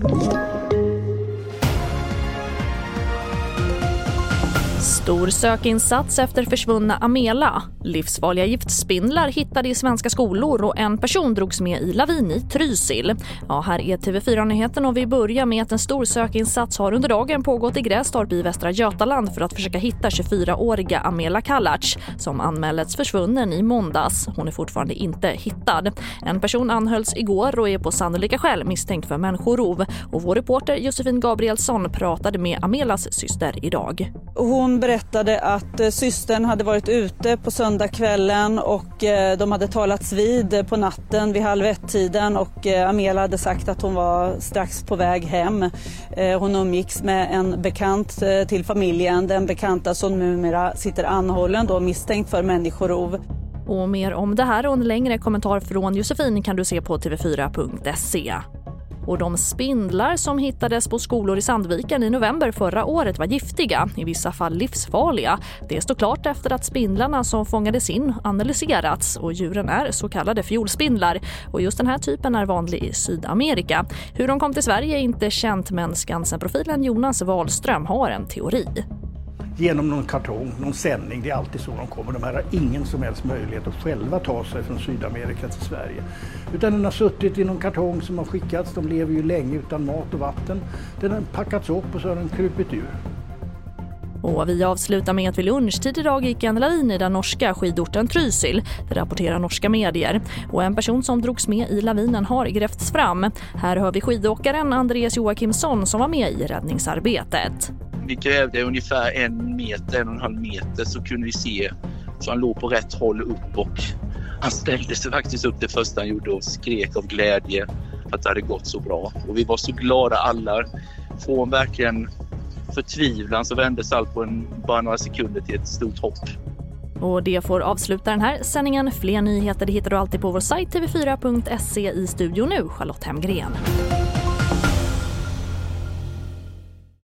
Thank you. Stor sökinsats efter försvunna Amela. Livsfarliga giftspindlar hittade i svenska skolor och en person drogs med i lavin i Trysil. Ja, här är TV4-nyheten och vi börjar med att en stor sökinsats har under dagen pågått i Grästorp i Västra Götaland för att försöka hitta 24-åriga Amela Kalac som anmäldes försvunnen i måndags. Hon är fortfarande inte hittad. En person anhölls igår och är på sannolika skäl misstänkt för människorov. Och vår reporter Josefin Gabrielsson pratade med Amelas syster idag. Hon berättade att eh, systern hade varit ute på söndagskvällen och eh, de hade talats vid eh, på natten vid halv ett-tiden och Amela hade sagt att hon var strax på väg hem. Hon umgicks med en bekant till familjen, den bekanta som numera sitter anhållen då misstänkt för människorov. Och mer om det här och en längre kommentar från Josefin kan du se på tv4.se. Och de spindlar som hittades på skolor i Sandviken i november förra året var giftiga, i vissa fall livsfarliga. Det står klart efter att spindlarna som fångades in analyserats och djuren är så kallade fiolspindlar. Och just den här typen är vanlig i Sydamerika. Hur de kom till Sverige är inte känt men Skansen-profilen Jonas Wahlström har en teori genom någon kartong, någon sändning. Det är alltid så de kommer. De här har ingen som helst möjlighet att själva ta sig från Sydamerika till Sverige. Utan den har suttit i någon kartong som har skickats. De lever ju länge utan mat och vatten. Den har packats upp och så har den krupit ur. Och vi avslutar med att vid lunchtid idag gick en lavin i den norska skidorten Trysil. Det rapporterar norska medier. Och en person som drogs med i lavinen har grävts fram. Här hör vi skidåkaren Andreas Joakimsson som var med i räddningsarbetet vi grävde ungefär en meter, en och en halv meter så kunde vi se så han låg på rätt håll upp och han ställde sig faktiskt upp det första han gjorde och skrek av glädje för att det hade gått så bra. Och vi var så glada alla. Från verkligen förtvivlan så vändes allt på en, bara några sekunder till ett stort hopp. Och det får avsluta den här sändningen. Fler nyheter hittar du alltid på vår sajt tv4.se i studion nu, Charlotte Hemgren.